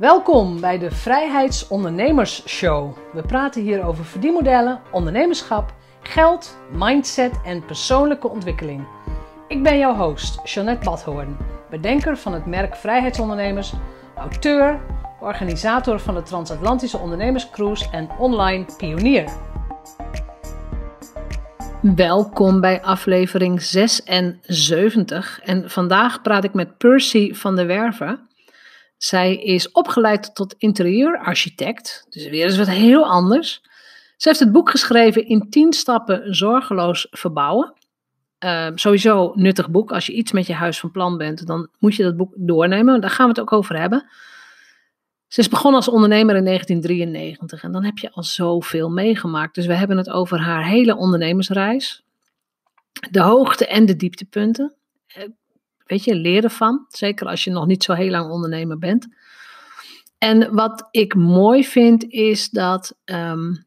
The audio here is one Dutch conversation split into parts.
Welkom bij de Vrijheidsondernemers Show. We praten hier over verdienmodellen, ondernemerschap, geld, mindset en persoonlijke ontwikkeling. Ik ben jouw host, Jeanette Badhoorn, bedenker van het merk Vrijheidsondernemers, auteur, organisator van de Transatlantische Ondernemerscruise en online pionier. Welkom bij aflevering 76 en vandaag praat ik met Percy van der Werven. Zij is opgeleid tot interieurarchitect, dus weer eens wat heel anders. Ze heeft het boek geschreven in 10 stappen zorgeloos verbouwen. Uh, sowieso nuttig boek. Als je iets met je huis van plan bent, dan moet je dat boek doornemen. Daar gaan we het ook over hebben. Ze is begonnen als ondernemer in 1993 en dan heb je al zoveel meegemaakt. Dus we hebben het over haar hele ondernemersreis. De hoogte en de dieptepunten. Weet je, leer ervan. Zeker als je nog niet zo heel lang ondernemer bent. En wat ik mooi vind is dat um,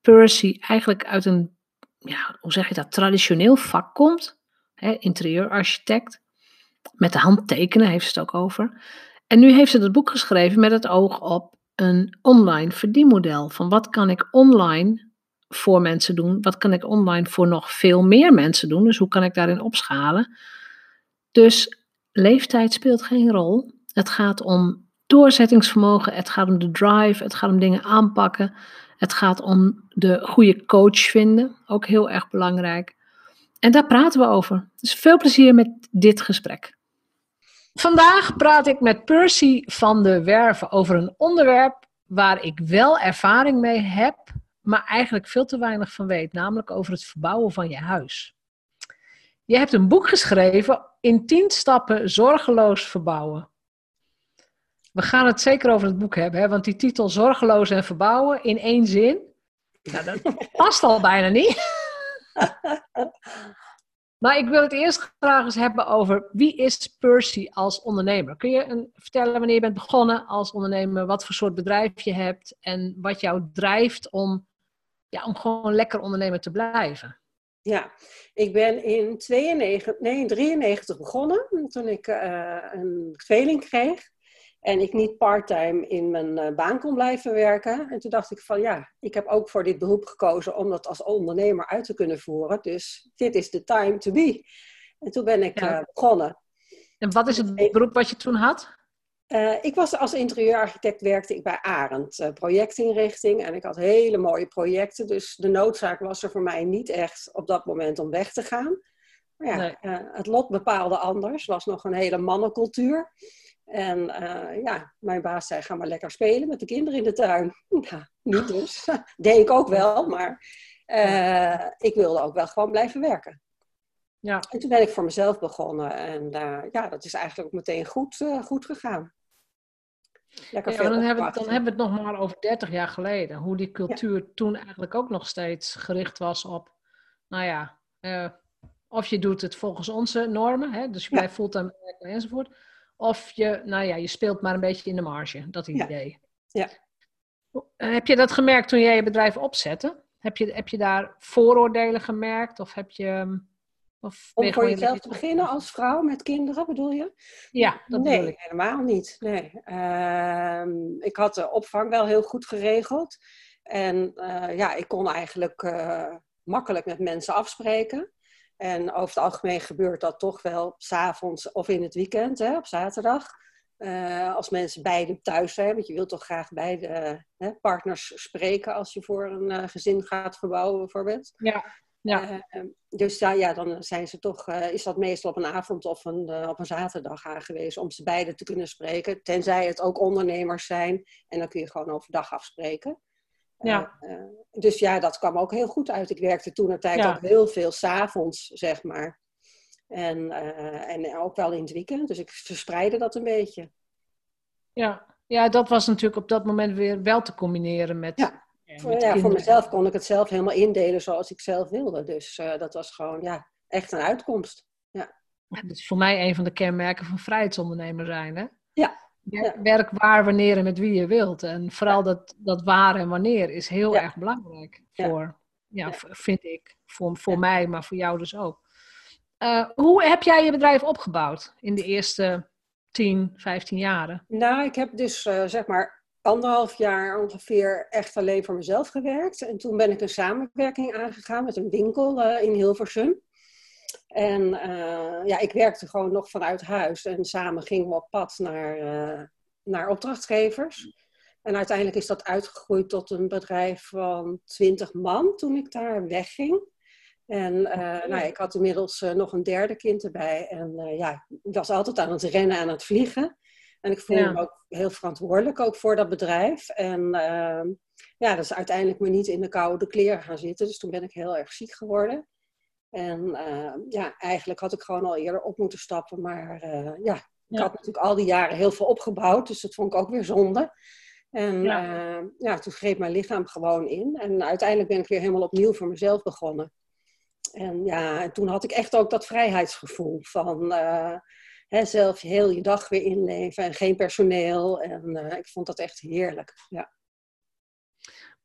Percy eigenlijk uit een, ja, hoe zeg je dat, traditioneel vak komt. Hè, interieurarchitect. Met de hand tekenen heeft ze het ook over. En nu heeft ze het boek geschreven met het oog op een online verdienmodel. Van wat kan ik online voor mensen doen? Wat kan ik online voor nog veel meer mensen doen? Dus hoe kan ik daarin opschalen? Dus leeftijd speelt geen rol. Het gaat om doorzettingsvermogen, het gaat om de drive, het gaat om dingen aanpakken. Het gaat om de goede coach vinden, ook heel erg belangrijk. En daar praten we over. Dus veel plezier met dit gesprek. Vandaag praat ik met Percy van de Werven over een onderwerp waar ik wel ervaring mee heb, maar eigenlijk veel te weinig van weet, namelijk over het verbouwen van je huis. Je hebt een boek geschreven in 10 stappen zorgeloos verbouwen. We gaan het zeker over het boek hebben, hè? want die titel Zorgeloos en verbouwen in één zin, nou, dat past al bijna niet. Maar ik wil het eerst graag eens hebben over wie is Percy als ondernemer. Kun je een, vertellen wanneer je bent begonnen als ondernemer, wat voor soort bedrijf je hebt en wat jou drijft om, ja, om gewoon lekker ondernemer te blijven? Ja, ik ben in 92, nee, 93 begonnen toen ik uh, een tweeling kreeg. En ik niet parttime in mijn uh, baan kon blijven werken. En toen dacht ik van ja, ik heb ook voor dit beroep gekozen om dat als ondernemer uit te kunnen voeren. Dus dit is de time to be. En toen ben ik ja. uh, begonnen. En wat is het beroep wat je toen had? Uh, ik was als interieurarchitect werkte ik bij Arend, uh, projectinrichting. En ik had hele mooie projecten. Dus de noodzaak was er voor mij niet echt op dat moment om weg te gaan. Maar ja, nee. uh, het lot bepaalde anders. Het was nog een hele mannencultuur. En ja, mijn baas zei, ga maar lekker spelen met de kinderen in de tuin. Ja, niet dus. Deed ik ook wel, maar ik wilde ook wel gewoon blijven werken. Ja. En toen ben ik voor mezelf begonnen. En uh, ja, dat is eigenlijk ook meteen goed, uh, goed gegaan. Lekker ja, dan, hebben, dan hebben we het nog maar over 30 jaar geleden. Hoe die cultuur ja. toen eigenlijk ook nog steeds gericht was op, nou ja, uh, of je doet het volgens onze normen, hè, dus je blijft fulltime werken enzovoort. Of je, nou ja, je speelt maar een beetje in de marge, dat idee. Ja. Heb je dat gemerkt toen jij je bedrijf opzette? Heb je, heb je daar vooroordelen gemerkt? Of heb je of Om voor jezelf te beginnen als vrouw met kinderen, bedoel je? Ja, dat nee, bedoel ik. helemaal niet. Nee. Uh, ik had de opvang wel heel goed geregeld. En uh, ja, ik kon eigenlijk uh, makkelijk met mensen afspreken. En over het algemeen gebeurt dat toch wel s'avonds of in het weekend, hè, op zaterdag. Uh, als mensen beiden thuis zijn, want je wilt toch graag beide partners spreken als je voor een gezin gaat verbouwen bijvoorbeeld. Ja. Ja. Uh, dus ja, ja, dan zijn ze toch, uh, is dat meestal op een avond of een, uh, op een zaterdag aangewezen om ze beiden te kunnen spreken. Tenzij het ook ondernemers zijn en dan kun je gewoon overdag afspreken. Ja. dus ja, dat kwam ook heel goed uit. Ik werkte toen een tijd ja. ook heel veel s'avonds, zeg maar. En, en ook wel in het weekend. Dus ik verspreidde dat een beetje. Ja. ja, dat was natuurlijk op dat moment weer wel te combineren met... Ja voor, ja, voor mezelf kon ik het zelf helemaal indelen zoals ik zelf wilde. Dus uh, dat was gewoon ja, echt een uitkomst. Ja. Dat is voor mij een van de kenmerken van vrijheidsondernemer zijn. Hè? Ja. Werk waar, wanneer en met wie je wilt. En vooral dat, dat waar en wanneer is heel erg belangrijk. Voor, ja. vind ik. Voor, voor mij, maar voor jou dus ook. Uh, hoe heb jij je bedrijf opgebouwd in de eerste 10, 15 jaren? Nou, ik heb dus uh, zeg maar anderhalf jaar ongeveer echt alleen voor mezelf gewerkt. En toen ben ik een samenwerking aangegaan met een winkel uh, in Hilversum. En uh, ja, ik werkte gewoon nog vanuit huis en samen gingen we op pad naar, naar opdrachtgevers. En uiteindelijk is dat uitgegroeid tot een bedrijf van 20 man toen ik daar wegging. En uh, nou ik had inmiddels uh, nog een derde kind erbij. En uh, ja, ik was altijd aan het rennen, aan het vliegen. En ik voelde ja. me ook heel verantwoordelijk ook voor dat bedrijf. En ehm, ja, dat is uiteindelijk me niet in de koude kleren gaan zitten. Dus toen ben ik heel erg ziek geworden. En ehm, ja, eigenlijk had ik gewoon al eerder op moeten stappen. Maar ja, ik ja. had natuurlijk al die jaren heel veel opgebouwd. Dus dat vond ik ook weer zonde. En ja. ja, toen greep mijn lichaam gewoon in. En uiteindelijk ben ik weer helemaal opnieuw voor mezelf begonnen. En ja, en toen had ik echt ook dat vrijheidsgevoel van uh, hè, zelf heel je dag weer inleven en geen personeel. En uh, ik vond dat echt heerlijk. Ja.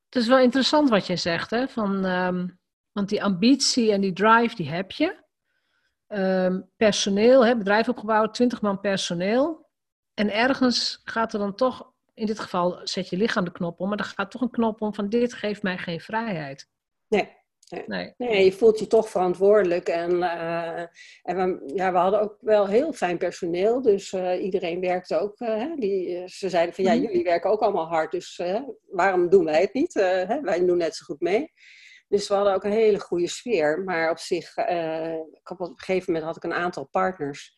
Het is wel interessant wat je zegt, hè? Van, um, want die ambitie en die drive, die heb je. Um, personeel, hè, bedrijf opgebouwd, 20 man personeel. En ergens gaat er dan toch, in dit geval zet je lichaam de knop om, maar er gaat toch een knop om van dit geeft mij geen vrijheid. Nee, Nee. nee. je voelt je toch verantwoordelijk. En, uh, en we, ja, we hadden ook wel heel fijn personeel. Dus uh, iedereen werkte ook. Uh, die, ze zeiden van ja, mhm. jullie werken ook allemaal hard. Dus waarom doen wij het niet? Hè? Wij doen net zo goed mee. Dus we hadden ook een hele goede sfeer. Maar op zich, op een gegeven moment had ik een aantal partners.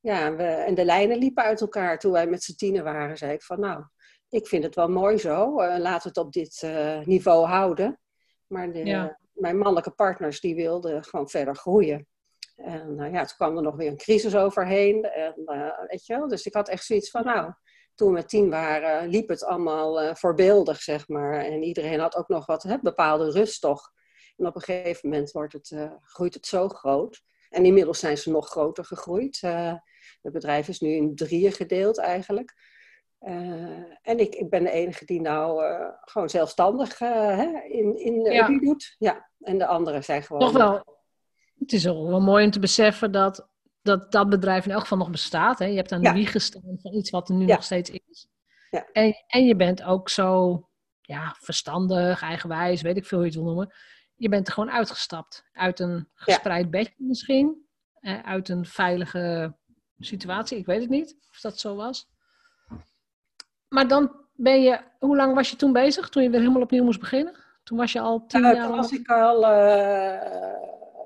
Ja, we, en de lijnen liepen uit elkaar. Toen wij met z'n tienen waren, zei ik van nou, ik vind het wel mooi zo. laten we het op dit niveau houden. Maar de, ja mijn mannelijke partners die wilden gewoon verder groeien. En uh, ja, toen kwam er nog weer een crisis overheen. En, uh, weet je? Dus ik had echt zoiets van, nou, toen we tien waren, liep het allemaal uh, voorbeeldig, zeg maar. En iedereen had ook nog wat bepaalde rust toch. En op een gegeven moment wordt het, groeit het zo groot. En inmiddels zijn ze nog groter gegroeid. het bedrijf is nu in drieën gedeeld eigenlijk. Uh, en ik, ik ben de enige die nou uh, gewoon zelfstandig uh, hè, in, in ja. doet. Ja, en de anderen zijn gewoon... Toch wel. Het is wel mooi om te beseffen dat dat, dat bedrijf in elk geval nog bestaat. Hè? Je hebt aan de ja. wieg gestaan van iets wat er nu ja. nog steeds is. Ja. En, en je bent ook zo ja, verstandig, eigenwijs, weet ik veel hoe je het wil noemen. Je bent er gewoon uitgestapt. Uit een gespreid bedje misschien. uit een veilige situatie. Ik weet het niet of dat zo was. Maar dan ben je, hoe lang was je toen bezig, toen je weer helemaal opnieuw moest beginnen? Toen was je al tien jaar? Toen was ik al uh,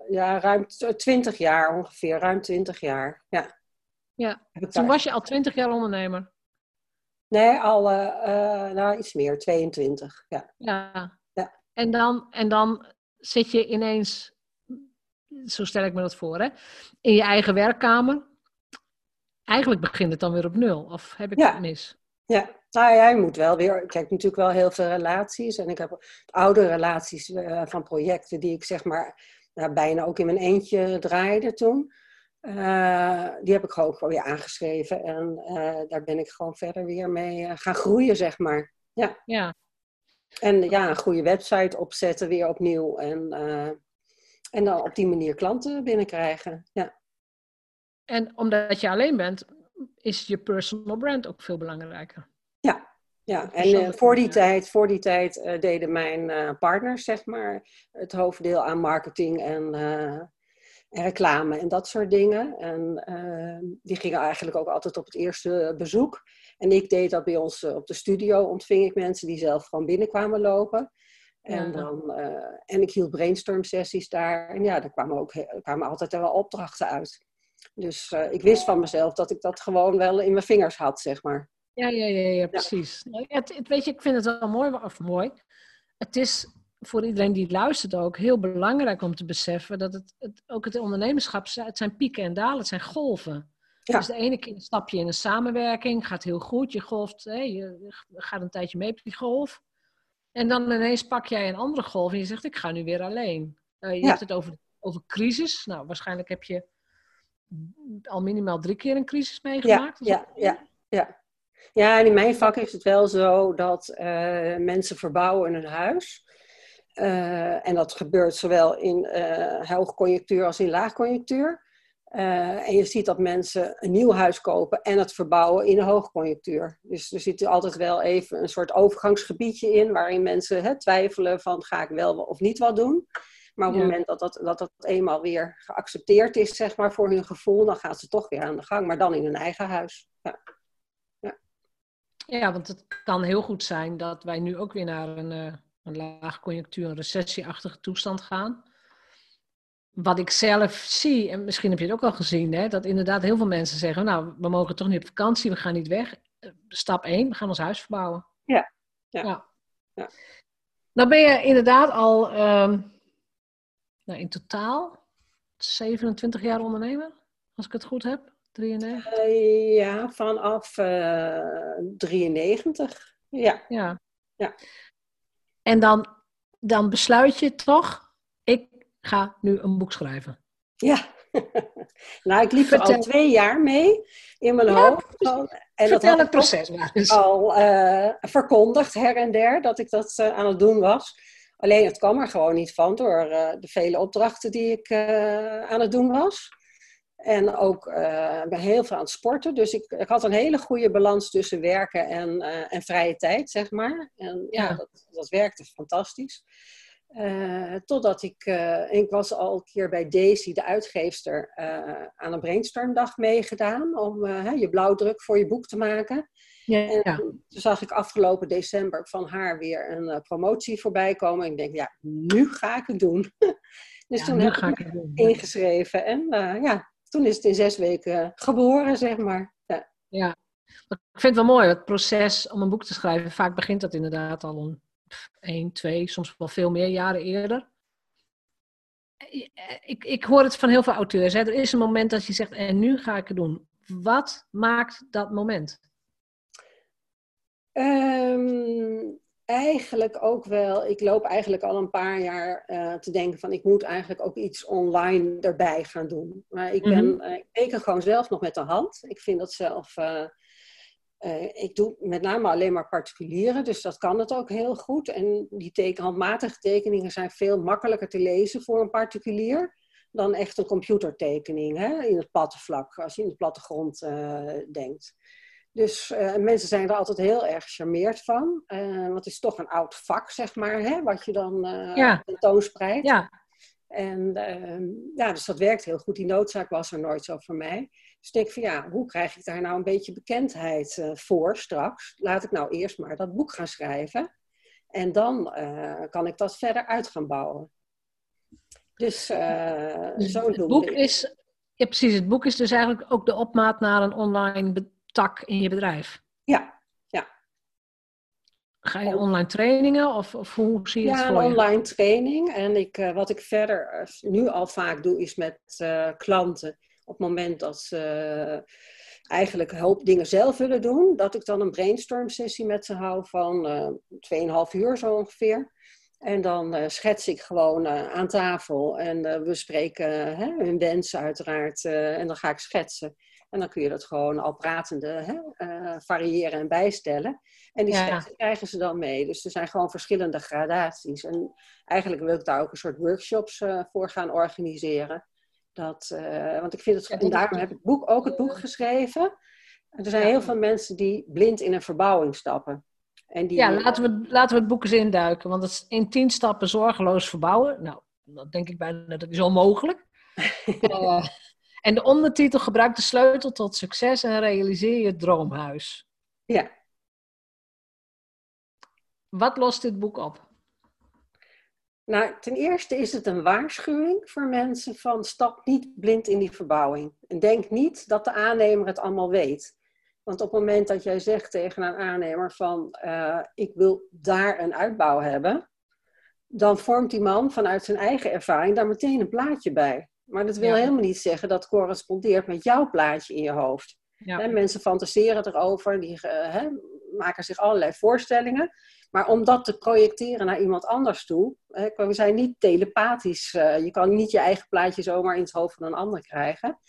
ja, ruim twintig jaar ongeveer, ruim twintig jaar. Ja. Ja, toen was je al twintig jaar ondernemer? Nee, al uh, uh, nou, iets meer, 22. Ja. ja. ja. En, dan, en dan zit je ineens, zo stel ik me dat voor, hè, in je eigen werkkamer. Eigenlijk begint het dan weer op nul, of heb ik ja. het mis? Ja, nou ja, je moet wel weer. Ik heb natuurlijk wel heel veel relaties. En ik heb oude relaties uh, van projecten die ik zeg maar nou, bijna ook in mijn eentje draaide toen. Uh, die heb ik gewoon ook weer aangeschreven. En uh, daar ben ik gewoon verder weer mee gaan groeien, zeg maar. Ja. ja. En ja, een goede website opzetten weer opnieuw. En, en dan op die manier klanten binnenkrijgen. Ja. En omdat je alleen bent, is je personal brand ook veel belangrijker. Ja, en uh, voor die tijd, voor die tijd uh, deden mijn uh, partners, zeg maar, het hoofddeel aan marketing en, en reclame en dat soort dingen. En die gingen eigenlijk ook altijd op het eerste bezoek. En ik deed dat bij ons op de studio, ontving ik mensen die zelf gewoon binnenkwamen lopen. En, dan, en ik hield brainstorm sessies daar. En ja, daar kwamen, ook, kwamen altijd wel opdrachten uit. Dus ik wist van mezelf dat ik dat gewoon wel in mijn vingers had, zeg maar. Ja, ja, ja, ja precies. Ja. Het, het, weet je, ik vind het wel mooi, of mooi. Het is voor iedereen die luistert ook heel belangrijk om te beseffen dat het, het ook het ondernemerschap, het zijn pieken en dalen, het zijn golven. Ja. Dus de ene keer stap je in een samenwerking, gaat heel goed, je golft, hè, je gaat een tijdje mee op die golf. En dan ineens pak jij een andere golf en je zegt, ik ga nu weer alleen. Uh, je ja. hebt het over, over crisis. Nou, waarschijnlijk heb je al minimaal drie keer een crisis meegemaakt? Ja, ja, ja, ja. Ja, en in mijn vak is het wel zo dat uh, mensen verbouwen hun huis. Uh, en dat gebeurt zowel in uh, hoogconjunctuur als in laagconjunctuur. en je ziet dat mensen een nieuw huis kopen en het verbouwen in een hoogconjunctuur. Dus er zit altijd wel even een soort overgangsgebiedje in, waarin mensen hè, twijfelen van ga ik wel of niet wat doen. Maar op het moment dat dat, dat dat eenmaal weer geaccepteerd is, zeg maar, voor hun gevoel, dan gaan ze toch weer aan de gang, maar dan in hun eigen huis. Ja, ja want het kan heel goed zijn dat wij nu ook weer naar een, uh, een laag conjunctuur, een recessieachtige toestand gaan. Wat ik zelf zie, en misschien heb je het ook al gezien, hè, dat inderdaad heel veel mensen zeggen, nou, we mogen toch niet op vakantie, we gaan niet weg. Eh, stap 1, we gaan ons huis verbouwen. Ja. ja. ja. ja. Nou ben je inderdaad al um, nou, in totaal 27 jaar ondernemer, als ik het goed heb. 93? Uh, ja, vanaf uh, 93. Ja. ja. ja. En dan, dan besluit je toch, ik ga nu een boek schrijven. Ja. nou, ik liep er al twee jaar mee in mijn hoofd. En Vertel dat het proces maar Al uh, verkondigd her en der dat ik dat aan het doen was. Alleen het kwam er gewoon niet van door de vele opdrachten die ik aan het doen was. En ook uh, ben heel veel aan het sporten. Dus ik, ik, had een hele goede balans tussen werken en, en vrije tijd, zeg maar. En ja, ja. Dat, dat, werkte fantastisch. totdat ik, ik was al een keer bij Daisy, de uitgeefster, aan een brainstormdag meegedaan. Om je blauwdruk voor je boek te maken. Ja, en toen zag ik afgelopen december van haar weer een promotie voorbij komen. En ik denk, ja, nu ga ik het doen. dus toen heb ik ingeschreven. En uh, ja, toen is het in zes weken geboren, zeg maar. Ja. ja, ik vind het wel mooi. Het proces om een boek te schrijven, vaak begint dat inderdaad al een één, twee, soms wel veel meer jaren eerder. Ik, ik hoor het van heel veel auteurs. Hè. Er is een moment dat je zegt, en nu ga ik het doen. Wat maakt dat moment? Um, eigenlijk ook wel. Ik loop eigenlijk al een paar jaar uh, te denken van ik moet eigenlijk ook iets online erbij gaan doen. Maar ik, ben, mm -hmm. ik teken gewoon zelf nog met de hand. Ik vind dat zelf. Uh, ik doe met name alleen maar particulieren, dus dat kan het ook heel goed. En die teken, handmatige tekeningen zijn veel makkelijker te lezen voor een particulier dan echt een computertekening hè, in het platte vlak, als je in de plattegrond denkt. Dus uh, mensen zijn er altijd heel erg gecharmeerd van. Uh, want het is toch een oud vak, zeg maar, hè, wat je dan uh, ja. tentoonspreidt. Ja. En ehm, ja, dus dat werkt heel goed. Die noodzaak was er nooit zo voor mij. Dus ik denk van ja, hoe krijg ik daar nou een beetje bekendheid voor straks? Laat ik nou eerst maar dat boek gaan schrijven. En dan kan ik dat verder uit gaan bouwen. Dus, dus zo het boek is, ja, precies. Het boek is dus eigenlijk ook de opmaat naar een online tak in je bedrijf? Ja, ja. Ga je online trainingen of, of hoe zie je ja, het voor je? Ja, online training. En ik, uh, wat ik verder uh, nu al vaak doe, is met uh, klanten op het moment dat ze eigenlijk een hoop dingen zelf willen doen, dat ik dan een brainstorm sessie met ze hou van uh, 2,5 uur zo ongeveer. En dan uh, schets ik gewoon uh, aan tafel en uh, we spreken hun wensen uiteraard en dan ga ik schetsen. En dan kun je dat gewoon al pratende hè, uh, variëren en bijstellen. En die ja. krijgen ze dan mee. Dus er zijn gewoon verschillende gradaties. En eigenlijk wil ik daar ook een soort workshops uh, voor gaan organiseren. Dat, uh, want ik vind het, en daarom heb ik boek, ook het boek geschreven. Er zijn heel veel mensen die blind in een verbouwing stappen. En die, ja, laten we, laten we het boek eens induiken. Want het is in tien stappen zorgeloos verbouwen. Nou, dat denk ik bijna dat is onmogelijk. uh, En de ondertitel gebruik de sleutel tot succes en realiseer je droomhuis. Ja. Wat lost dit boek op? Nou, ten eerste is het een waarschuwing voor mensen van stap niet blind in die verbouwing. En denk niet dat de aannemer het allemaal weet. Want op het moment dat jij zegt tegen een aannemer van uh, ik wil daar een uitbouw hebben, dan vormt die man vanuit zijn eigen ervaring daar meteen een plaatje bij. Maar dat wil ja. helemaal niet zeggen dat correspondeert met jouw plaatje in je hoofd. Ja. mensen fantaseren erover, die uh, maken zich allerlei voorstellingen. Maar om dat te projecteren naar iemand anders toe, we zijn niet telepathisch. Uh, je kan niet je eigen plaatje zomaar in het hoofd van een ander krijgen.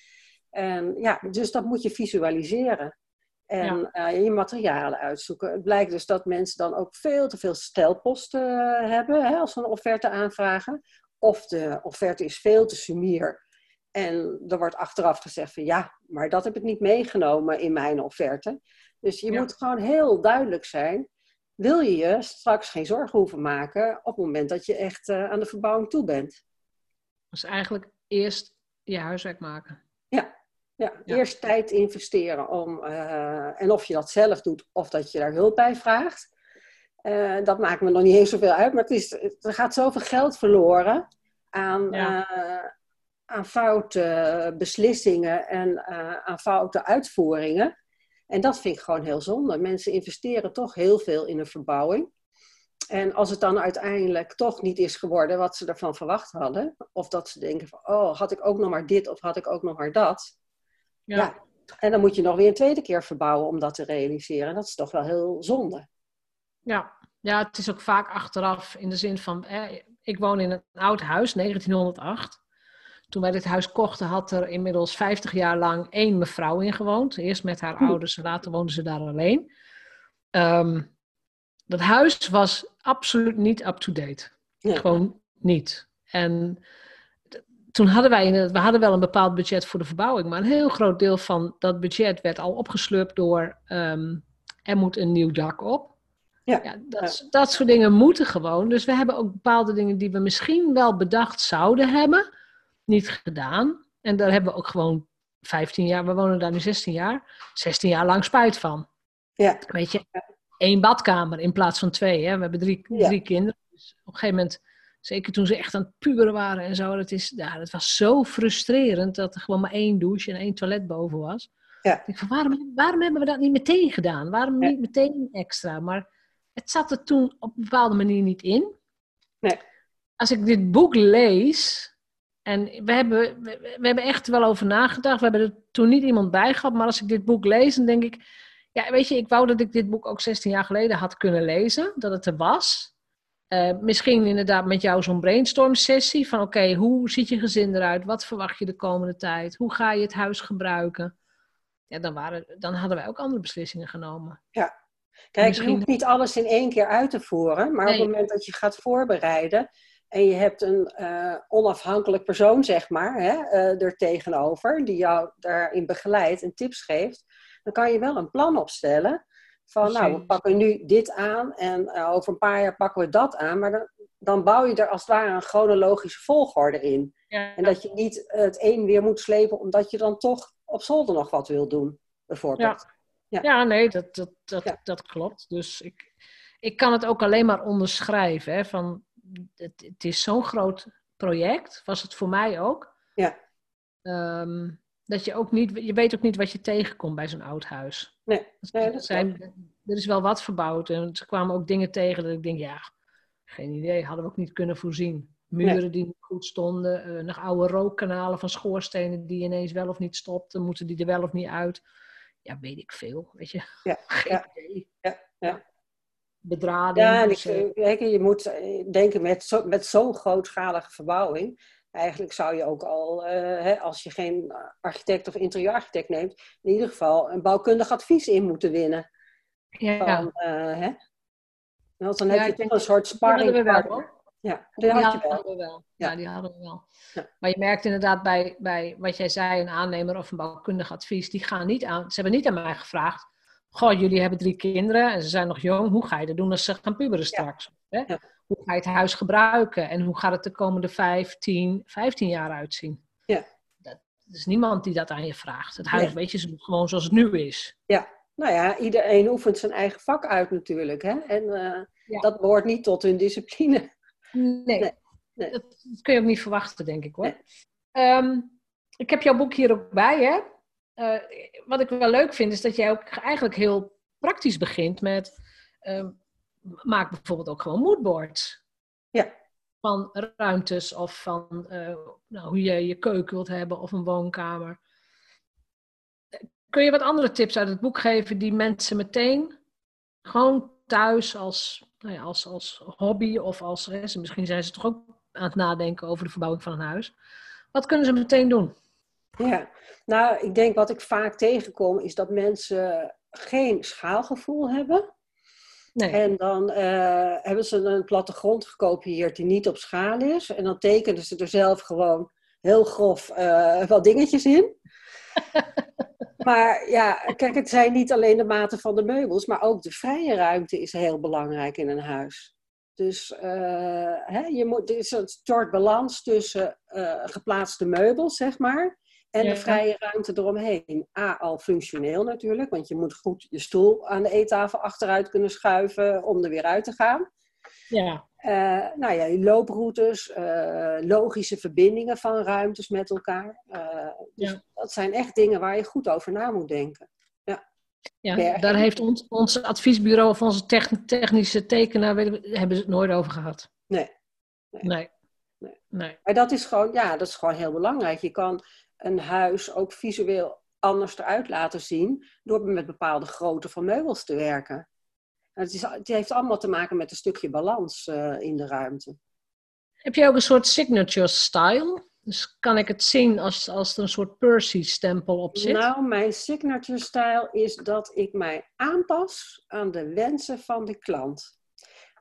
En ja, dus dat moet je visualiseren. En ja. uh, je materialen uitzoeken. Het blijkt dus dat mensen dan ook veel te veel stelposten hebben hè, als ze een offerte aanvragen. Of de offerte is veel te sumier. En er wordt achteraf gezegd van ja, maar dat heb ik niet meegenomen in mijn offerte. Dus je moet gewoon heel duidelijk zijn. Wil je je straks geen zorgen hoeven maken op het moment dat je echt uh, aan de verbouwing toe bent? Dus eigenlijk eerst je huiswerk maken. Ja, ja, eerst tijd investeren om, uh, en of je dat zelf doet of dat je daar hulp bij vraagt. Uh, dat maakt me nog niet eens zoveel uit, maar het is, er gaat zoveel geld verloren aan, uh, aan foute beslissingen en aan foute uitvoeringen. En dat vind ik gewoon heel zonde. Mensen investeren toch heel veel in een verbouwing. En als het dan uiteindelijk toch niet is geworden wat ze ervan verwacht hadden, of dat ze denken van, oh, had ik ook nog maar dit of had ik ook nog maar dat. Ja. ja. En dan moet je nog weer een tweede keer verbouwen om dat te realiseren. Dat is toch wel heel zonde. Ja, ja het is ook vaak achteraf in de zin van, eh, ik woon in een oud huis, 1908. Toen wij dit huis kochten, had er inmiddels 50 jaar lang één mevrouw in gewoond. Eerst met haar ouders, later woonden ze daar alleen. Um, dat huis was absoluut niet up-to-date. Gewoon niet. En toen hadden wij, we hadden wel een bepaald budget voor de verbouwing, maar een heel groot deel van dat budget werd al opgeslurpt door um, er moet een nieuw dak op. Ja. ja, dat, dat soort dingen moeten gewoon. Dus we hebben ook bepaalde dingen die we misschien wel bedacht zouden hebben, niet gedaan. En daar hebben we ook gewoon 15 jaar, we wonen daar nu 16 jaar, 16 jaar lang spijt van. Ja. Weet je, één badkamer in plaats van twee. Hè? We hebben drie, drie kinderen. Dus op een gegeven moment, zeker toen ze echt aan het puberen waren en zo, dat, is, ja, dat was zo frustrerend dat er gewoon maar één douche en één toilet boven was. Ja. Ik van, waarom, waarom hebben we dat niet meteen gedaan? Waarom niet meteen extra? Maar het zat er toen op een bepaalde manier niet in. Nee. Als ik dit boek lees, en we hebben, we, hebben echt wel over nagedacht. We hebben er toen niet iemand bij gehad. Maar als ik dit boek lees, dan denk ik... Ja, weet je, ik wou dat ik dit boek ook 16 jaar geleden had kunnen lezen. Dat het er was. Uh, misschien inderdaad met jou zo'n brainstorm sessie. Van oké, hoe ziet je gezin eruit? Wat verwacht je de komende tijd? Hoe ga je het huis gebruiken? Ja, dan, waren, dan hadden wij ook andere beslissingen genomen. Ja. Kijk, misschien... je hoeft niet alles in één keer uit te voeren. Maar op het moment dat je gaat voorbereiden en je hebt een uh, onafhankelijk persoon, zeg maar, hè, uh, er tegenover, die jou daarin begeleidt en tips geeft, dan kan je wel een plan opstellen. Van nou, we pakken nu dit aan en uh, over een paar jaar pakken we dat aan. Maar dan, dan bouw je er als het ware een chronologische volgorde in. Ja. En dat je niet het een weer moet slepen omdat je dan toch op zolder nog wat wil doen, bijvoorbeeld. Ja, ja. ja nee, dat, dat, dat, dat klopt. Dus ik, ik kan het ook alleen maar onderschrijven. Hè, van het, het is zo'n groot project, was het voor mij ook. Ja. Um, dat je ook niet, je weet ook niet wat je tegenkomt bij zo'n oud huis. Nee, nee zijn, er is wel wat verbouwd en ze kwamen ook dingen tegen dat ik denk, ja, geen idee, hadden we ook niet kunnen voorzien. Muren die niet goed stonden, uh, nog oude rookkanalen van schoorstenen die ineens wel of niet stopten, moeten die er wel of niet uit. Ja, weet ik veel, weet je. Ja, ja. Ja, ja bedrading. Ja, en ik, eh, je moet eh, denken met, zo, met zo'n grootschalige verbouwing. Eigenlijk zou je ook al, uh, hè, als je geen architect of interieurarchitect neemt, in ieder geval een bouwkundig advies in moeten winnen. Ja. Van, uh, hè? Want dan heb je toch een soort sparring. Ja, die, had je wel. We wel. Ja. die hadden we wel. Ja. Maar je merkt inderdaad bij, bij wat jij zei, een aannemer of een bouwkundig advies, die gaan niet aan, ze hebben niet aan mij gevraagd Goh, jullie hebben drie kinderen en ze zijn nog jong. Hoe ga je dat doen als ze gaan puberen straks? Hè? Hoe ga je het huis gebruiken? En hoe gaat het de komende 15, 15 jaar uitzien? Ja. Dat, er is niemand die dat aan je vraagt. Het huis, weet je, gewoon zoals het nu is. Ja, nou ja, iedereen oefent zijn eigen vak uit natuurlijk. Hè? En uh, dat behoort niet tot hun discipline. Nee, nee. nee. Dat, kun je ook niet verwachten, denk ik hoor. Um, ik heb jouw boek hier ook bij, hè? uh, wat ik wel leuk vind, is dat jij ook eigenlijk heel praktisch begint met. Uh, maak bijvoorbeeld ook gewoon moodboards. Ja. Van ruimtes of van uh, nou, hoe je je keuken wilt hebben of een woonkamer. Kun je wat andere tips uit het boek geven die mensen meteen gewoon thuis als, nou ja, als, als hobby of als. misschien zijn ze toch ook aan het nadenken over de verbouwing van een huis. Wat kunnen ze meteen doen? Ja, nou, ik denk wat ik vaak tegenkom is dat mensen geen schaalgevoel hebben. Nee. En dan uh, hebben ze een plattegrond gekopieerd die niet op schaal is. En dan tekenen ze er zelf gewoon heel grof uh, wel dingetjes in. maar ja, kijk, het zijn niet alleen de maten van de meubels, maar ook de vrije ruimte is heel belangrijk in een huis. Dus uh, hè, je moet, er is een soort balans tussen uh, geplaatste meubels, zeg maar, en de vrije ruimte eromheen. A, al functioneel natuurlijk, want je moet goed je stoel aan de eettafel achteruit kunnen schuiven om er weer uit te gaan. Ja. Uh, nou ja, looproutes, uh, logische verbindingen van ruimtes met elkaar. Uh, dus ja. dat zijn echt dingen waar je goed over na moet denken. Ja, ja daar heeft ons, ons adviesbureau of onze technische tekenaar hebben ze het nooit over gehad. Nee. Nee. nee. nee. nee. Maar dat is, gewoon, ja, dat is gewoon heel belangrijk. Je kan een huis ook visueel anders eruit laten zien door met bepaalde grootte van meubels te werken. Het, is, het heeft allemaal te maken met een stukje balans uh, in de ruimte. Heb je ook een soort signature style? Dus kan ik het zien als, als er een soort Percy-stempel op zit? Nou, mijn signature style is dat ik mij aanpas aan de wensen van de klant.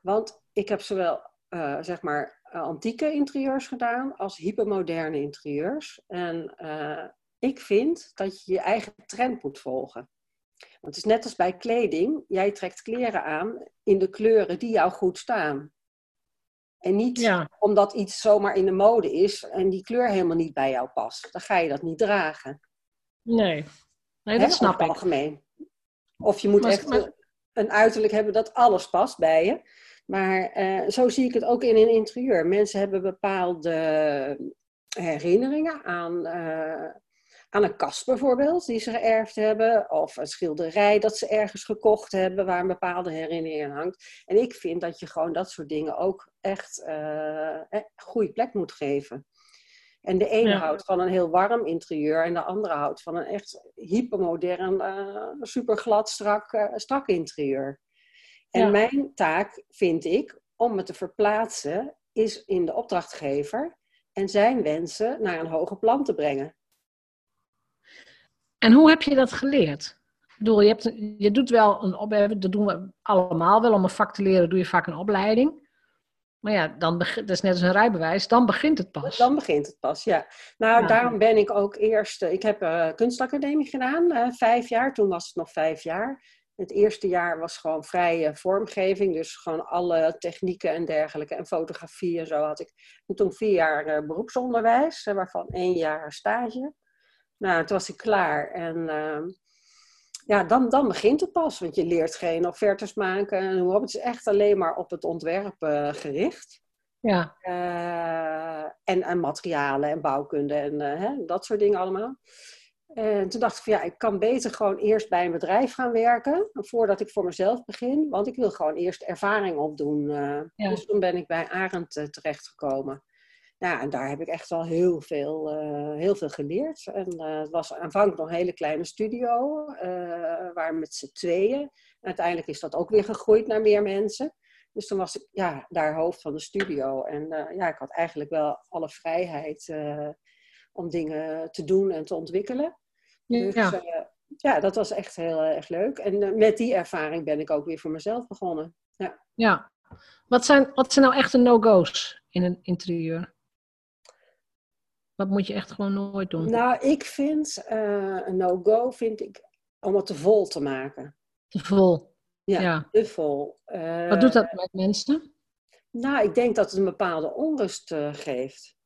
Want ik heb zowel, uh, zeg maar, antieke interieurs gedaan als hypermoderne interieurs. En uh, ik vind dat je je eigen trend moet volgen. Want het is net als bij kleding. Jij trekt kleren aan in de kleuren die jou goed staan. En niet omdat iets zomaar in de mode is en die kleur helemaal niet bij jou past. Dan ga je dat niet dragen. Nee, nee dat snap ik. Algemeen. Of je moet echt een uiterlijk hebben dat alles past bij je. Maar uh, zo zie ik het ook in een interieur. Mensen hebben bepaalde herinneringen aan uh, aan een kast bijvoorbeeld, die ze geërfd hebben, of een schilderij dat ze ergens gekocht hebben, waar een bepaalde herinnering aan hangt. En ik vind dat je gewoon dat soort dingen ook echt uh, een goede plek moet geven. En de ene houdt van een heel warm interieur en de andere houdt van een echt hypermodern, uh, super glad, strak, uh, strak interieur. En mijn taak vind ik om het te verplaatsen, is in de opdrachtgever en zijn wensen naar een hoger plan te brengen. En hoe heb je dat geleerd? Ik bedoel, je, hebt, je doet wel een opleiding, dat doen we allemaal wel. Om een vak te leren doe je vaak een opleiding. Maar ja, dan begint, dat is net als een rijbewijs, dan begint het pas. Dan begint het pas, ja. Nou, daarom ben ik ook eerst, ik heb uh, kunstacademie gedaan, uh, vijf jaar. Toen was het nog vijf jaar. Het eerste jaar was gewoon vrije vormgeving, dus gewoon alle technieken en dergelijke. En fotografie en zo had ik. En toen vier jaar uh, beroepsonderwijs, waarvan één jaar stage. Nou, toen was ik klaar. En ehm, ja, dan, dan begint het pas. Want je leert geen offertes maken. En hoe het is echt alleen maar op het ontwerp uh, gericht. Ja. Uh, en, en materialen en bouwkunde en uh, hè, dat soort dingen allemaal. En toen dacht ik van ja, ik kan beter gewoon eerst bij een bedrijf gaan werken. Voordat ik voor mezelf begin. Want ik wil gewoon eerst ervaring opdoen. Ja. Dus toen ben ik bij Arend terechtgekomen. Ja, en daar heb ik echt wel heel veel, uh, heel veel geleerd. En uh, het was aanvankelijk nog een hele kleine studio, uh, waar met z'n tweeën. Uiteindelijk is dat ook weer gegroeid naar meer mensen. Dus toen was ik ja, daar hoofd van de studio. En ja, ik had eigenlijk wel alle vrijheid om dingen te doen en te ontwikkelen. Dus ja, ja dat was echt heel erg leuk. En met die ervaring ben ik ook weer voor mezelf begonnen. Ja. ja. Wat, zijn, wat zijn nou echte no-go's in een interieur? Wat moet je echt gewoon nooit doen? Nou, ik vind uh, een no-go vind ik om het te vol te maken. Te vol? Ja, te vol. Uh, Wat doet dat met mensen? Nou, ik denk dat het een bepaalde onrust uh, geeft.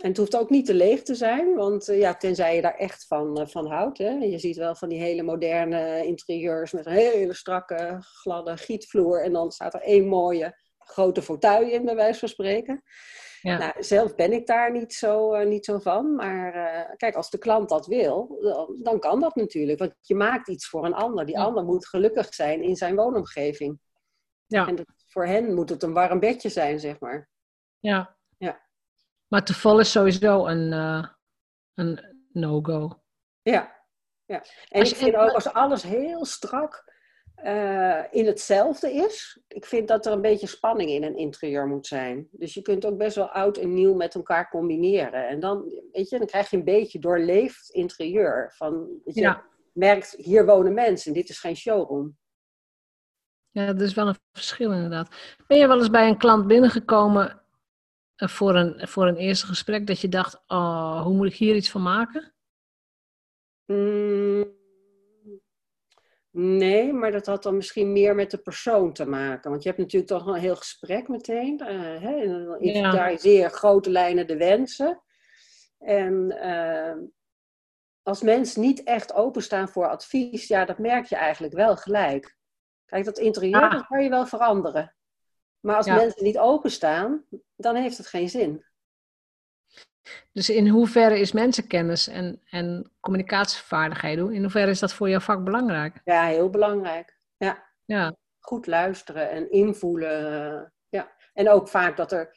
En het hoeft ook niet te leeg te zijn, want ja, tenzij je daar echt van, van houdt. Hè. Je ziet wel van die hele moderne interieurs met een hele strakke, gladde gietvloer. En dan staat er één mooie grote fauteuil in, bij wijze van spreken. Ja. Nou, zelf ben ik daar niet zo, uh, niet zo van. Maar uh, kijk, als de klant dat wil, dan kan dat natuurlijk. Want je maakt iets voor een ander. Die ander moet gelukkig zijn in zijn woonomgeving. Ja. En dat, voor hen moet het een warm bedje zijn, zeg maar. Ja. ja. Maar te vol is sowieso een, uh, een no-go. Ja. ja. En als ik vind ook, als alles heel strak uh, in hetzelfde is. Ik vind dat er een beetje spanning in een interieur moet zijn. Dus je kunt ook best wel oud en nieuw met elkaar combineren. En dan, weet je, dan krijg je een beetje doorleefd interieur. Van, je, ja. merkt, hier wonen mensen, dit is geen showroom. Ja, dat is wel een verschil inderdaad. Ben je wel eens bij een klant binnengekomen voor, een, voor een eerste gesprek dat je dacht, oh, hoe moet ik hier iets van maken? Mm, nee, maar dat had dan misschien meer met de persoon te maken. Want je hebt natuurlijk toch een heel gesprek meteen. Uh, hè, en dan inventariseer grote lijnen de wensen. En uh, als mensen niet echt openstaan voor advies, ja, dat merk je eigenlijk wel gelijk. Kijk, dat interieur, ah. dat kan je wel veranderen. Maar als mensen niet openstaan, dan heeft het geen zin. Dus in hoeverre is mensenkennis en, en communicatievaardigheden, in hoeverre is dat voor jouw vak belangrijk? Ja, heel belangrijk. Ja. ja. Goed luisteren en invoelen. Ja. En ook vaak dat er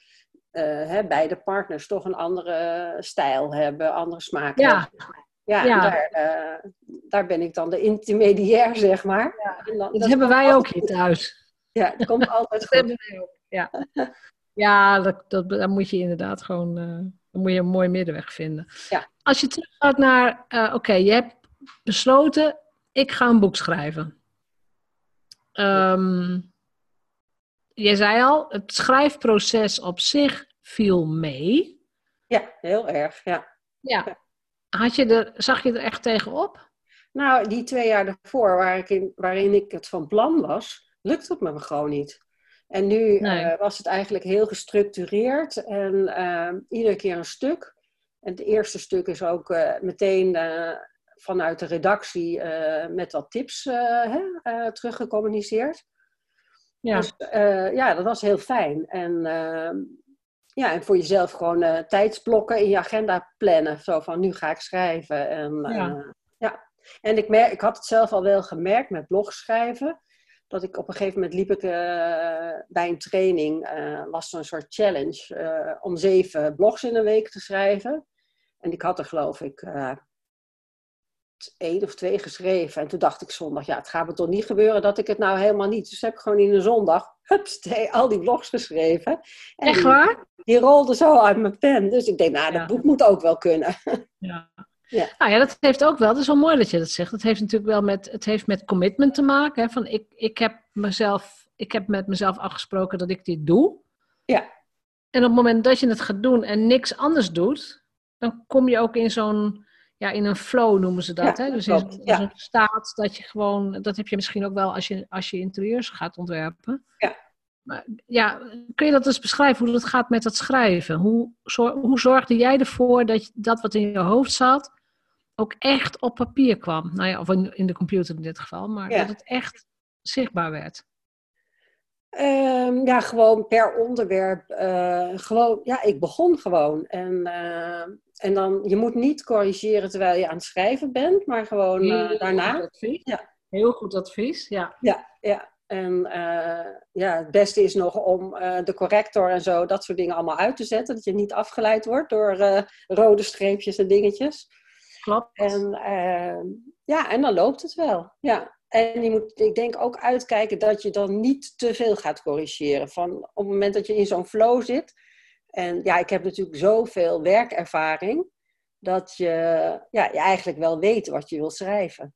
uh, hè, beide partners toch een andere stijl hebben, andere smaak ja. hebben. Ja, ja. Daar, uh, daar ben ik dan de intermediair, zeg maar. Ja. Dan, dat, hebben wij ook hier thuis. Ja, dat komt altijd goed. Ja, ja dat, dat, daar moet je inderdaad gewoon uh, moet je een mooi middenweg vinden. Ja. Als je teruggaat naar, uh, oké, je hebt besloten, ik ga een boek schrijven. Um, jij zei al, het schrijfproces op zich viel mee. Ja, heel erg, ja. Ja. Had je er, zag je er echt tegenop? Nou, die twee jaar daarvoor, waar ik in, waarin ik het van plan was, lukte het me gewoon niet. En nu eh, was het eigenlijk heel gestructureerd en uh, iedere keer een stuk. En het eerste stuk is ook uh, meteen vanuit de redactie met wat tips hè, teruggecommuniceerd. Ja. Dus ja, dat was heel fijn. En ehm, ja, en voor jezelf gewoon tijdsblokken in je agenda plannen. Zo van, nu ga ik schrijven. En, ja. ja. En ik, merk, ik had het zelf al wel gemerkt met blogschrijven. Dat ik op een gegeven moment liep ik uh, bij een training, uh, was een soort challenge om zeven blogs in een week te schrijven. En ik had er geloof ik één of twee geschreven. En toen dacht ik zondag, ja, het gaat me toch niet gebeuren dat ik het nou helemaal niet. Dus heb ik gewoon in een zondag, hups, al die blogs geschreven. En Echt waar? Die, rolde zo uit mijn pen. Dus ik denk, nou, dat boek moet ook wel kunnen. Ja. Ja. Nou ja, dat heeft ook wel, dat is wel mooi dat je dat zegt. Het heeft natuurlijk wel met, het heeft met commitment te maken. Hè, van ik, ik, heb mezelf, ik heb met mezelf afgesproken dat ik dit doe. Ja. En op het moment dat je het gaat doen en niks anders doet, dan kom je ook in zo'n ja, in een flow noemen ze dat. hè? Dus in zo'n staat dat je gewoon, dat heb je misschien ook wel als je, als je interieurs gaat ontwerpen. Ja. Maar, ja, kun je dat eens beschrijven, hoe dat gaat met het schrijven? Hoe, hoe zorgde jij ervoor dat dat wat in je hoofd zat, ook echt op papier kwam? Nou ja, of in, in de computer in dit geval, maar dat het echt zichtbaar werd. Um, ja, gewoon per onderwerp. Uh, gewoon, ja, ik begon gewoon. En, uh, en dan, je moet niet corrigeren terwijl je aan het schrijven bent, maar gewoon uh, daarna. Goed advies. Ja. Heel goed advies, ja. Ja, ja. En ja, het beste is nog om de corrector en zo, dat soort dingen allemaal uit te zetten. Dat je niet afgeleid wordt door rode streepjes en dingetjes. Klopt. En ja, en dan loopt het wel. Ja. En je moet, ik denk, ook uitkijken dat je dan niet te veel gaat corrigeren. Van op het moment dat je in zo'n flow zit. En ja, ik heb natuurlijk zoveel werkervaring. Dat je, ja, je eigenlijk wel weet wat je wil schrijven.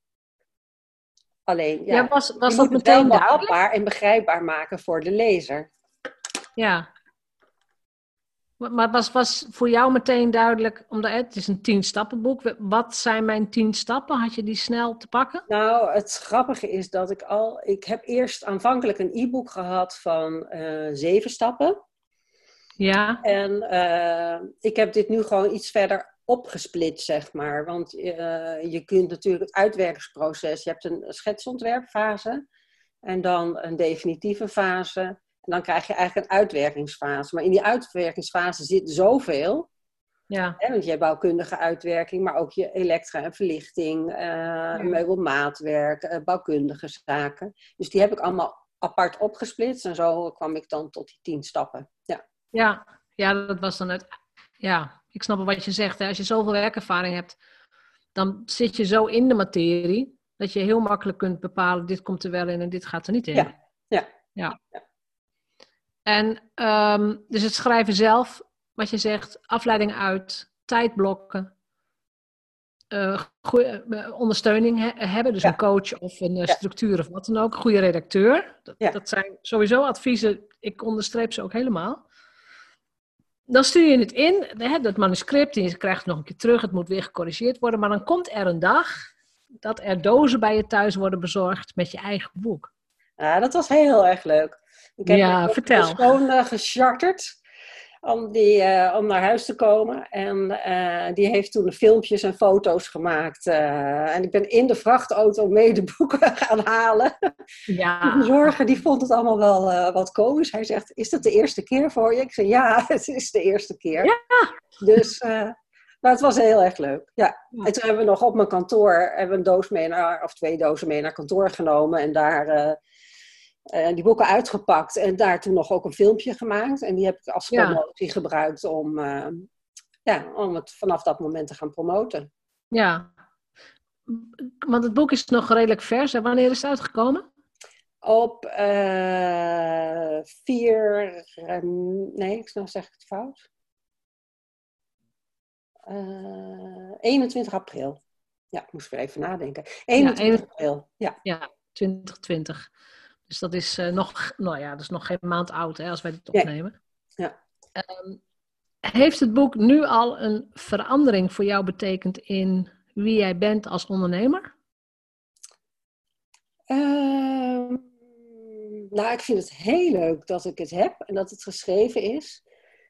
Alleen, ja, ja was, was je dat moet meteen het behapbaar en begrijpbaar maken voor de lezer. Ja, maar was, was voor jou meteen duidelijk, omdat het is een tien stappenboek, wat zijn mijn tien stappen? Had je die snel te pakken? Nou, het grappige is dat ik al, ik heb eerst aanvankelijk een e-book gehad van uh, zeven stappen. Ja. En uh, ik heb dit nu gewoon iets verder opgesplitst, zeg maar. Want uh, je kunt natuurlijk het uitwerkingsproces, je hebt een schetsontwerpfase en dan een definitieve fase dan krijg je eigenlijk een uitwerkingsfase. Maar in die uitwerkingsfase zit zoveel. Ja. Hè, want je hebt bouwkundige uitwerking, maar ook je elektra en verlichting, uh, ja. meubelmaatwerk, uh, bouwkundige zaken. Dus die heb ik allemaal apart opgesplitst en zo kwam ik dan tot die tien stappen. Ja, ja, ja dat was dan het. Ja, ik snap wat je zegt. Hè. Als je zoveel werkervaring hebt, dan zit je zo in de materie dat je heel makkelijk kunt bepalen: dit komt er wel in en dit gaat er niet in. Ja, ja. ja. ja. En um, dus het schrijven zelf, wat je zegt, afleiding uit, tijdblokken, uh, goede, uh, ondersteuning he hebben, dus een coach of een uh, structuur of wat dan ook, goede redacteur. Dat, dat, zijn sowieso adviezen, ik onderstreep ze ook helemaal. dan stuur je het in, hè, dat manuscript, en je krijgt het nog een keer terug, het moet weer gecorrigeerd worden. Maar dan komt er een dag dat er dozen bij je thuis worden bezorgd met je eigen boek. Ja, dat was heel erg leuk. Ik heb ja, vertel. schoon gecharterd om, die, uh, om naar huis te komen. En uh, die heeft toen filmpjes en foto's gemaakt. Uh, en ik ben in de vrachtauto mee de boeken gaan halen. Ja. De zorger die vond het allemaal wel wat komisch. Hij zegt, is dat de eerste keer voor je? Ik zei, ja, het is de eerste keer. Ja. Dus... Maar het was heel erg leuk. Ja. En toen hebben we nog op mijn kantoor hebben een doos mee naar, of twee dozen mee naar kantoor genomen. En daar uh, die boeken uitgepakt en daar toen nog ook een filmpje gemaakt. En die heb ik als promotie gebruikt om, uh, ja, om het vanaf dat moment te gaan promoten. Ja, want het boek is nog redelijk vers. En wanneer is het uitgekomen? Op uh, 4, nee, ik zeg ik het fout. 21 april. Ja, ik moest weer even nadenken. 21 ja, april, ja. Ja, 2020. Dus dat is, uh, nog, nou ja, dat is nog geen maand oud hè, als wij dit opnemen. Ja. Um, heeft het boek nu al een verandering voor jou betekend in wie jij bent als ondernemer? Uh, nou, ik vind het heel leuk dat ik het heb en dat het geschreven is.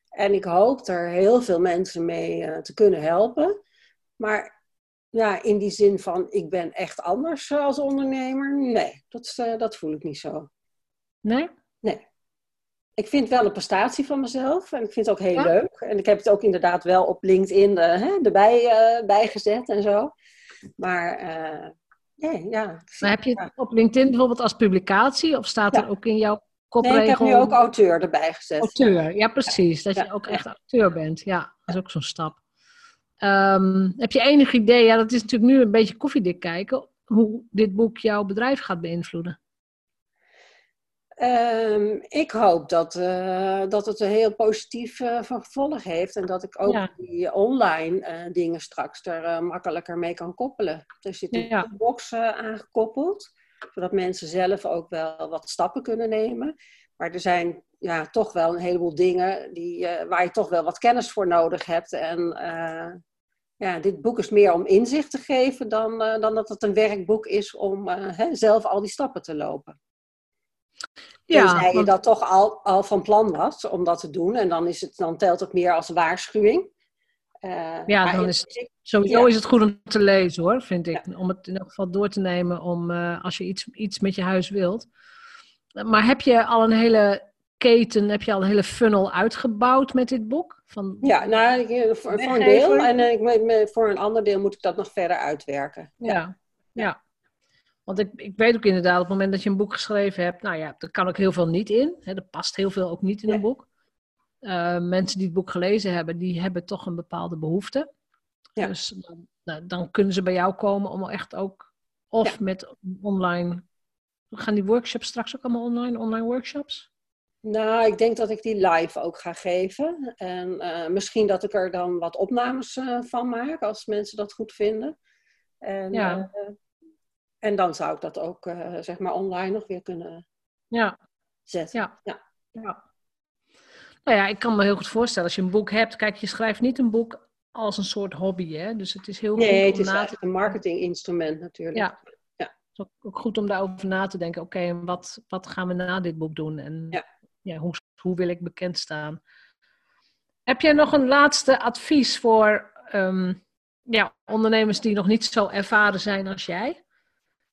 En ik hoop er heel veel mensen mee uh, te kunnen helpen. Maar ja, in die zin van ik ben echt anders eh, als ondernemer. Nee, dat, uh, dat voel ik niet zo. Nee? Nee. Ik vind wel een prestatie van mezelf en ik vind het ook heel leuk. En ik heb het ook inderdaad wel op LinkedIn uh, hè, erbij uh, bijgezet en zo. Maar nee, ja. Maar heb je het op LinkedIn bijvoorbeeld als publicatie of staat er ook in jouw kopregel? Nee, ik heb nu ook auteur erbij gezet. Auteur, ja precies. Dat je ook echt auteur bent. Ja, dat is ook zo'n stap. Um, heb je enig idee, ja, dat is natuurlijk nu een beetje koffiedik kijken, hoe dit boek jouw bedrijf gaat beïnvloeden? Um, ik hoop dat, uh, dat het een heel positief uh, vervolg heeft en dat ik ook ja. die online uh, dingen straks er makkelijker mee kan koppelen. Er zit een ja. box aangekoppeld, zodat mensen zelf ook wel wat stappen kunnen nemen. Maar er zijn ja, toch wel een heleboel dingen die, waar je toch wel wat kennis voor nodig hebt. En ja, dit boek is meer om inzicht te geven dan, uh, dan dat het een werkboek is om hè, zelf al die stappen te lopen. Ja, Tenzij want... je dat toch al, al van plan was om dat te doen. En dan, is het, dan telt het meer als waarschuwing. Ja, dan is het, sowieso ja. is het goed om te lezen hoor, vind ik. Ja. Om het in ieder geval door te nemen om, als je iets, iets met je huis wilt. Maar heb je al een hele keten, heb je al een hele funnel uitgebouwd met dit boek? Van ja, nou, voor, voor een deel. En uh, voor een ander deel moet ik dat nog verder uitwerken. Ja, ja. ja. Want ik, ik weet ook inderdaad, op het moment dat je een boek geschreven hebt, nou ja, er kan ook heel veel niet in. Hè, er past heel veel ook niet in een boek. Uh, mensen die het boek gelezen hebben, die hebben toch een bepaalde behoefte. Ja. Dus dan, nou, dan kunnen ze bij jou komen om echt ook, of met online, gaan die workshops straks ook allemaal online, online workshops? Nou, ik denk dat ik die live ook ga geven. En uh, misschien dat ik er dan wat opnames uh, van maak, als mensen dat goed vinden. En, ja. uh, en dan zou ik dat ook, zeg maar, online nog weer kunnen ja. zetten. Ja. ja. ja. Nou ja, ik kan me heel goed voorstellen, als je een boek hebt, kijk, je schrijft niet een boek als een soort hobby, hè? Dus het is heel nee, goed Nee, het is eigenlijk een marketinginstrument natuurlijk. Ja. ja. Het is ook goed om daarover na te denken. Oké, okay, wat, wat gaan we na dit boek doen? En ja ja, hoe, hoe wil ik bekend staan? Heb jij nog een laatste advies voor um, ja, ondernemers die nog niet zo ervaren zijn als jij?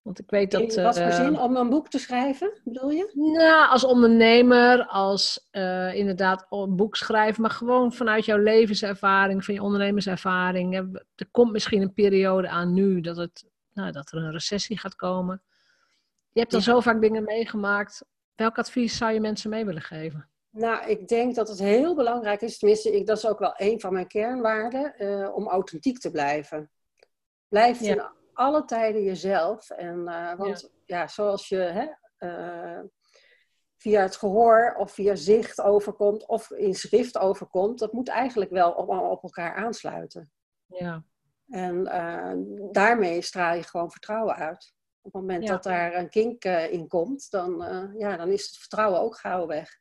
Want ik weet dat. In wat voor uh, zin? Om een boek te schrijven, bedoel je? Nou, als ondernemer, als uh, inderdaad een boek schrijven, maar gewoon vanuit jouw levenservaring, van je ondernemerservaring. Er komt misschien een periode aan nu dat, het, nou, dat er een recessie gaat komen. Je hebt al ja. zo vaak dingen meegemaakt. Welk advies zou je mensen mee willen geven? Nou, ik denk dat het heel belangrijk is, tenminste, ik, dat is ook wel een van mijn kernwaarden, uh, om authentiek te blijven. Blijf ja. in alle tijden jezelf. En, uh, want ja. ja. zoals je hè, uh, via het gehoor of via zicht overkomt of in schrift overkomt, dat moet eigenlijk wel op, op elkaar aansluiten. Ja. En daarmee straal je gewoon vertrouwen uit. Op het moment ja. dat daar een kink uh, in komt, dan, uh, ja, dan is het vertrouwen ook gauw weg.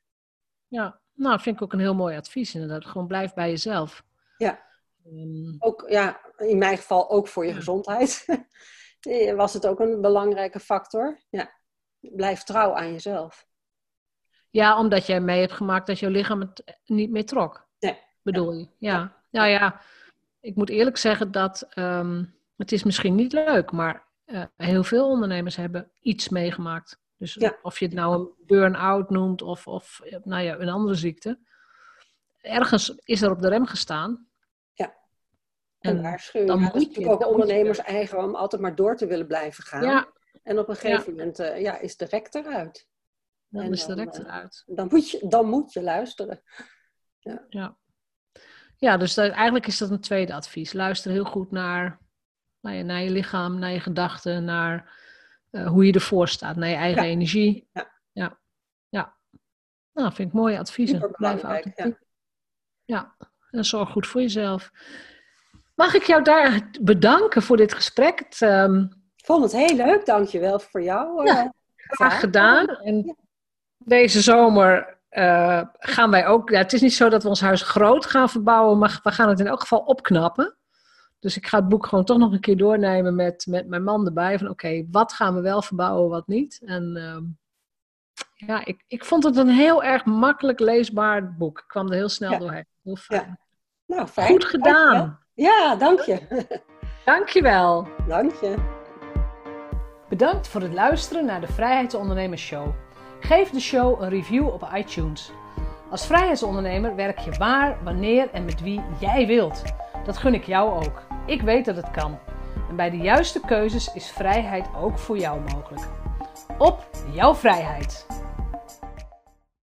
Ja. nou, vind ik ook een heel mooi advies inderdaad. Gewoon blijf bij jezelf. Ja. Ehm, ook, ja, in mijn geval ook voor je gezondheid. Was het ook een belangrijke factor. Ja. Blijf trouw aan jezelf. Ja, omdat jij mee hebt gemaakt dat jouw lichaam het niet meer trok. Nee. Bedoel je? Ja. Nou ja, ik moet eerlijk zeggen dat um, het is misschien niet leuk, maar uh, heel veel ondernemers hebben iets meegemaakt. Dus of je het nou een burn-out noemt of, of nou ja, een andere ziekte. Ergens is er op de rem gestaan. Ja. En, waarschuwing. Dan moet je, ook ondernemers eigen om altijd maar door te willen blijven gaan. Ja. En op een gegeven moment uh, ja, is de rek eruit. Dan is de rek eruit. dan, moet je, dan moet je luisteren. Ja. ja. Ja, dus dat, eigenlijk is dat een tweede advies. Luister heel goed naar, naar, je, naar je lichaam, naar je gedachten, naar uh, hoe je ervoor staat, naar je eigen energie. Ja. ja. ja. Nou, vind ik mooie adviezen. Blijf authentiek. Ja. ja, en zorg goed voor jezelf. Mag ik jou daar bedanken voor dit gesprek? Het, um... Ik vond het heel leuk, dankjewel voor jou. Ja, uh, graag gedaan. En deze zomer uh, gaan wij ook. Ja, het is niet zo dat we ons huis groot gaan verbouwen, maar we gaan het in elk geval opknappen. Dus ik ga het boek gewoon toch nog een keer doornemen met, met mijn man erbij. Van oké, wat gaan we wel verbouwen, wat niet. En uh, ja, ik, ik vond het een heel erg makkelijk leesbaar boek. Ik kwam er heel snel doorheen. Heel fijn. Ja. Nou, fijn. Goed gedaan. Ja, dank je. Dank je wel. Dank je. Bedankt voor het luisteren naar de Vrijheidsondernemers Show. Geef de show een review op iTunes. Als vrijheidsondernemer werk je waar, wanneer en met wie jij wilt. Dat gun ik jou ook. Ik weet dat het kan. En bij de juiste keuzes is vrijheid ook voor jou mogelijk. Op jouw vrijheid!